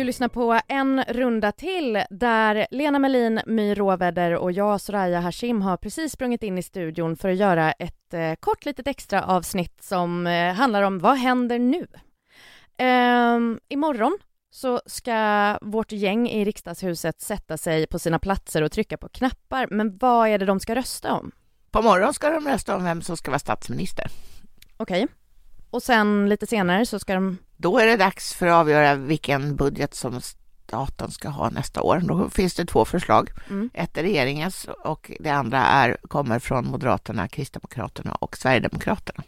Du lyssnar på en runda till där Lena Melin, My Råväder och jag, Soraya Hashim, har precis sprungit in i studion för att göra ett eh, kort litet extra avsnitt som eh, handlar om vad händer nu? Eh, imorgon så ska vårt gäng i riksdagshuset sätta sig på sina platser och trycka på knappar. Men vad är det de ska rösta om? På morgon ska de rösta om vem som ska vara statsminister. Okej. Okay. Och sen lite senare så ska de... Då är det dags för att avgöra vilken budget som staten ska ha nästa år. Då finns det två förslag. Mm. Ett är regeringens och det andra är, kommer från Moderaterna, Kristdemokraterna och Sverigedemokraterna.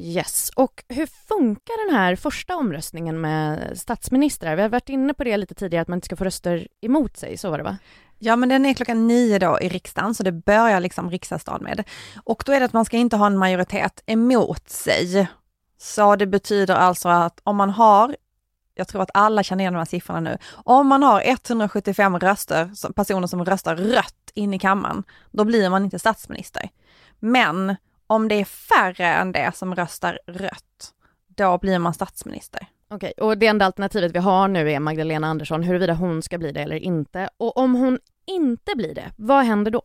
Yes, och hur funkar den här första omröstningen med statsministrar? Vi har varit inne på det lite tidigare, att man inte ska få röster emot sig, så var det va? Ja, men den är klockan nio då i riksdagen, så det börjar liksom riksdagsdagen med. Och då är det att man ska inte ha en majoritet emot sig. Så det betyder alltså att om man har, jag tror att alla känner igen de här siffrorna nu, om man har 175 röster, personer som röstar rött in i kammaren, då blir man inte statsminister. Men om det är färre än det som röstar rött, då blir man statsminister. Okej, och det enda alternativet vi har nu är Magdalena Andersson, huruvida hon ska bli det eller inte. Och om hon inte blir det, vad händer då?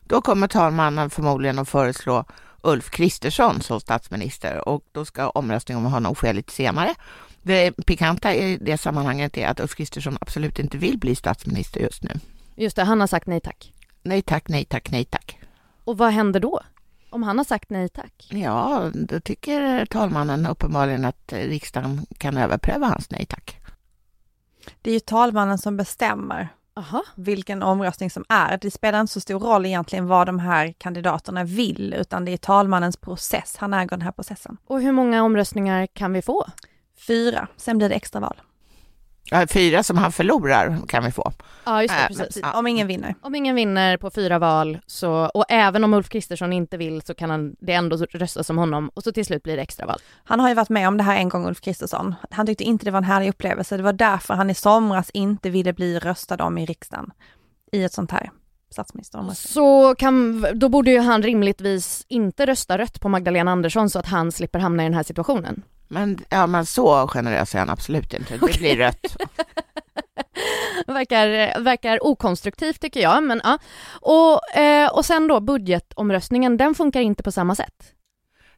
Då kommer talmannen förmodligen att föreslå Ulf Kristersson som statsminister och då ska omröstningen om honom ske lite senare. Det pikanta i det sammanhanget är att Ulf Kristersson absolut inte vill bli statsminister just nu. Just det, han har sagt nej tack. Nej tack, nej tack, nej tack. Och vad händer då? Om han har sagt nej tack? Ja, då tycker talmannen uppenbarligen att riksdagen kan överpröva hans nej tack. Det är ju talmannen som bestämmer Aha. vilken omröstning som är. Det spelar inte så stor roll egentligen vad de här kandidaterna vill, utan det är talmannens process. Han äger den här processen. Och hur många omröstningar kan vi få? Fyra, sen blir det extraval. Fyra som han förlorar kan vi få. Ja, just det, äh, precis. Om ingen vinner. Om ingen vinner på fyra val, så, och även om Ulf Kristersson inte vill så kan han, det ändå röstas som honom och så till slut blir det extraval. Han har ju varit med om det här en gång, Ulf Kristersson. Han tyckte inte det var en härlig upplevelse. Det var därför han i somras inte ville bli röstad om i riksdagen i ett sånt här statsministeromröstning. Så kan, då borde ju han rimligtvis inte rösta rött på Magdalena Andersson så att han slipper hamna i den här situationen. Men, ja, men så generös är han absolut inte. Det blir rött. verkar, verkar okonstruktivt tycker jag, men ja. Och, eh, och sen då budgetomröstningen, den funkar inte på samma sätt.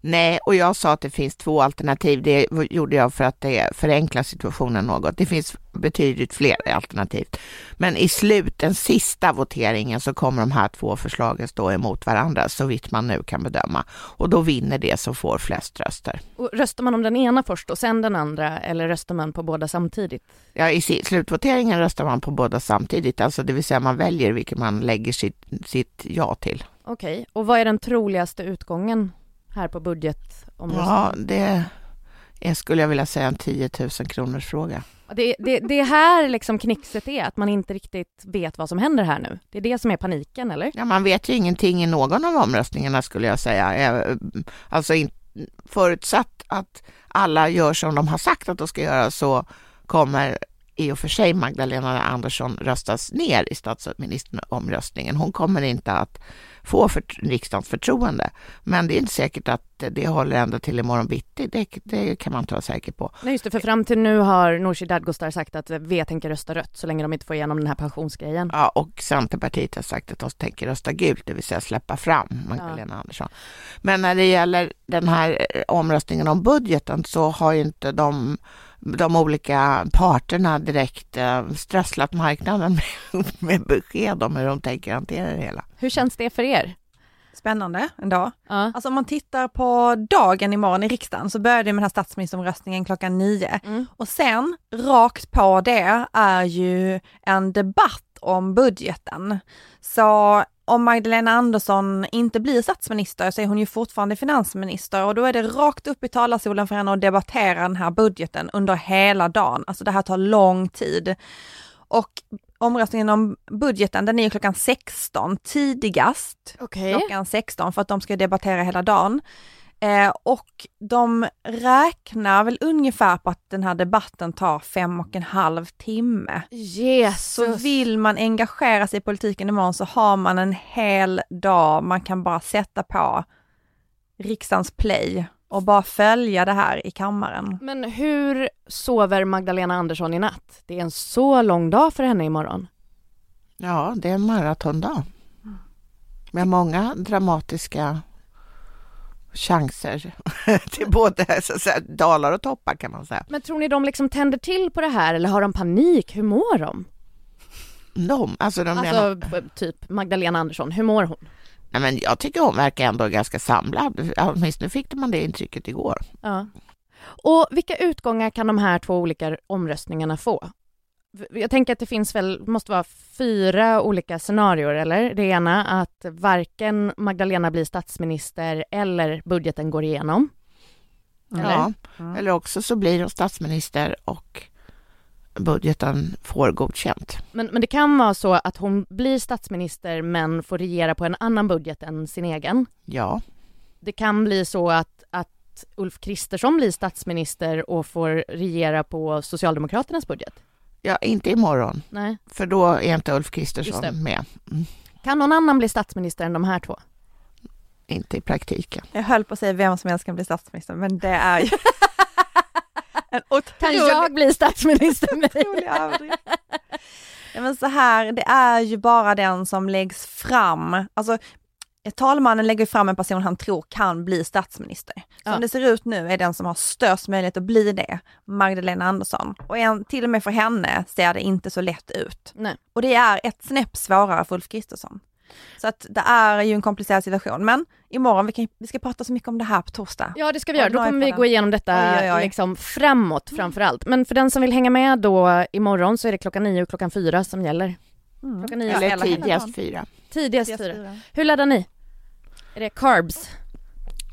Nej, och jag sa att det finns två alternativ. Det gjorde jag för att det förenklar situationen något. Det finns betydligt fler alternativ. Men i slut, den sista voteringen, så kommer de här två förslagen stå emot varandra, så vitt man nu kan bedöma. Och då vinner det som får flest röster. Och röstar man om den ena först och sen den andra, eller röstar man på båda samtidigt? Ja, i slutvoteringen röstar man på båda samtidigt, alltså det vill säga man väljer vilken man lägger sitt, sitt ja till. Okej, okay. och vad är den troligaste utgången här på budgetomröstningen? Ja, det är, skulle jag vilja säga, en 10 000 kronors fråga. Det, det, det här liksom knixet är, att man inte riktigt vet vad som händer här nu. Det är det som är paniken, eller? Ja, man vet ju ingenting i någon av omröstningarna skulle jag säga. Alltså in, förutsatt att alla gör som de har sagt att de ska göra så kommer i och för sig Magdalena Andersson röstas ner i statsministeromröstningen. Hon kommer inte att få för, riksdagens förtroende. Men det är inte säkert att det håller ända till imorgon bitti. Det, det kan man inte vara säker på. Nej, just det, för fram till nu har Nooshi Dadgostar sagt att V tänker rösta rött så länge de inte får igenom den här pensionsgrejen. Ja, och Centerpartiet har sagt att de tänker rösta gult, det vill säga släppa fram Magdalena ja. Andersson. Men när det gäller den här omröstningen om budgeten så har ju inte de de olika parterna direkt eh, strösslat marknaden med, med besked om hur de tänker hantera det hela. Hur känns det för er? Spännande ändå. Ja. Alltså om man tittar på dagen imorgon i riksdagen så börjar det med den här statsministeromröstningen klockan nio mm. och sen rakt på det är ju en debatt om budgeten. Så om Magdalena Andersson inte blir statsminister så är hon ju fortfarande finansminister och då är det rakt upp i talarstolen för henne att debattera den här budgeten under hela dagen. Alltså det här tar lång tid. Och omröstningen om budgeten, den är klockan 16 tidigast. Okay. Klockan 16 för att de ska debattera hela dagen. Eh, och de räknar väl ungefär på att den här debatten tar fem och en halv timme. Jesus. Så vill man engagera sig i politiken imorgon så har man en hel dag, man kan bara sätta på riksdagens play och bara följa det här i kammaren. Men hur sover Magdalena Andersson i natt? Det är en så lång dag för henne imorgon. Ja, det är en maratondag. Med många dramatiska chanser till både så säga, dalar och toppar kan man säga. Men tror ni de liksom tänder till på det här eller har de panik? Hur mår de? De? Alltså, de alltså menar... typ Magdalena Andersson, hur mår hon? Nej, men jag tycker hon verkar ändå ganska samlad. Åtminstone fick man det intrycket igår. Ja. Och vilka utgångar kan de här två olika omröstningarna få? Jag tänker att det finns väl, måste vara fyra olika scenarier, eller? Det ena att varken Magdalena blir statsminister eller budgeten går igenom. Eller? Ja, mm. eller också så blir hon statsminister och budgeten får godkänt. Men, men det kan vara så att hon blir statsminister men får regera på en annan budget än sin egen? Ja. Det kan bli så att, att Ulf Kristersson blir statsminister och får regera på Socialdemokraternas budget? Ja, inte imorgon. Nej. För då är inte Ulf Kristersson med. Mm. Kan någon annan bli statsminister än de här två? Inte i praktiken. Jag höll på att säga vem som helst kan bli statsminister, men det är ju en otrolig... Kan jag bli statsminister? ja, men så här, det är ju bara den som läggs fram. Alltså, talmannen lägger fram en person han tror kan bli statsminister. Som ja. det ser ut nu är den som har störst möjlighet att bli det, Magdalena Andersson. Och en, till och med för henne ser det inte så lätt ut. Nej. Och det är ett snäpp svårare för Ulf Kristersson. Så att det är ju en komplicerad situation. Men imorgon, vi, kan, vi ska prata så mycket om det här på torsdag. Ja det ska vi göra, då kommer vi gå igenom detta oj, oj, oj. Liksom framåt framför allt. Men för den som vill hänga med då imorgon så är det klockan nio och klockan fyra som gäller. Mm. Klockan nio Eller tidigast fyra. Tidigast fyra. Hur laddar ni? Är det carbs?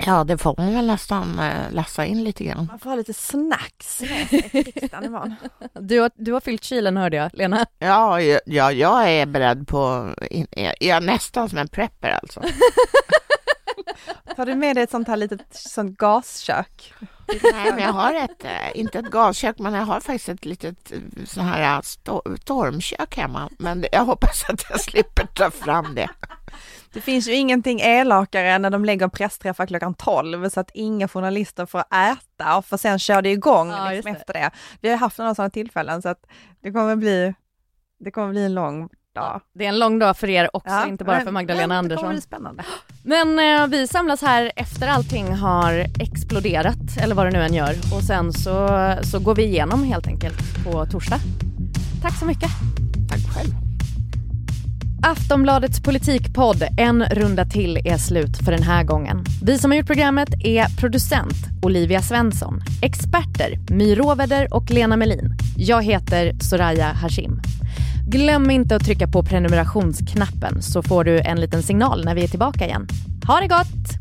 Ja, det får man väl nästan äh, lassa in lite grann. Man får ha lite snacks du, har, du har fyllt kylen hörde jag, Lena. Ja, ja jag är beredd på, jag är nästan som en prepper alltså. Tar du med dig ett sånt här litet sånt gaskök? Nej, men jag har ett, eh, inte ett gaskök, men jag har faktiskt ett litet eh, så här stormkök hemma. Men jag hoppas att jag slipper ta fram det. Det finns ju ingenting elakare än när de lägger pressträffar klockan 12 så att inga journalister får äta och för sen kör det igång ja, liksom det. efter det. Vi har haft några sådana tillfällen så att det kommer bli, det kommer bli en lång dag. Det är en lång dag för er också, ja, inte bara men, för Magdalena Andersson. Det kommer bli spännande. Men eh, vi samlas här efter allting har exploderat, eller vad det nu än gör, och sen så, så går vi igenom helt enkelt på torsdag. Tack så mycket. Tack själv. Aftonbladets politikpodd En runda till är slut för den här gången. Vi som har gjort programmet är producent Olivia Svensson, experter My Råveder och Lena Melin. Jag heter Soraya Hashim. Glöm inte att trycka på prenumerationsknappen så får du en liten signal när vi är tillbaka igen. Ha det gott!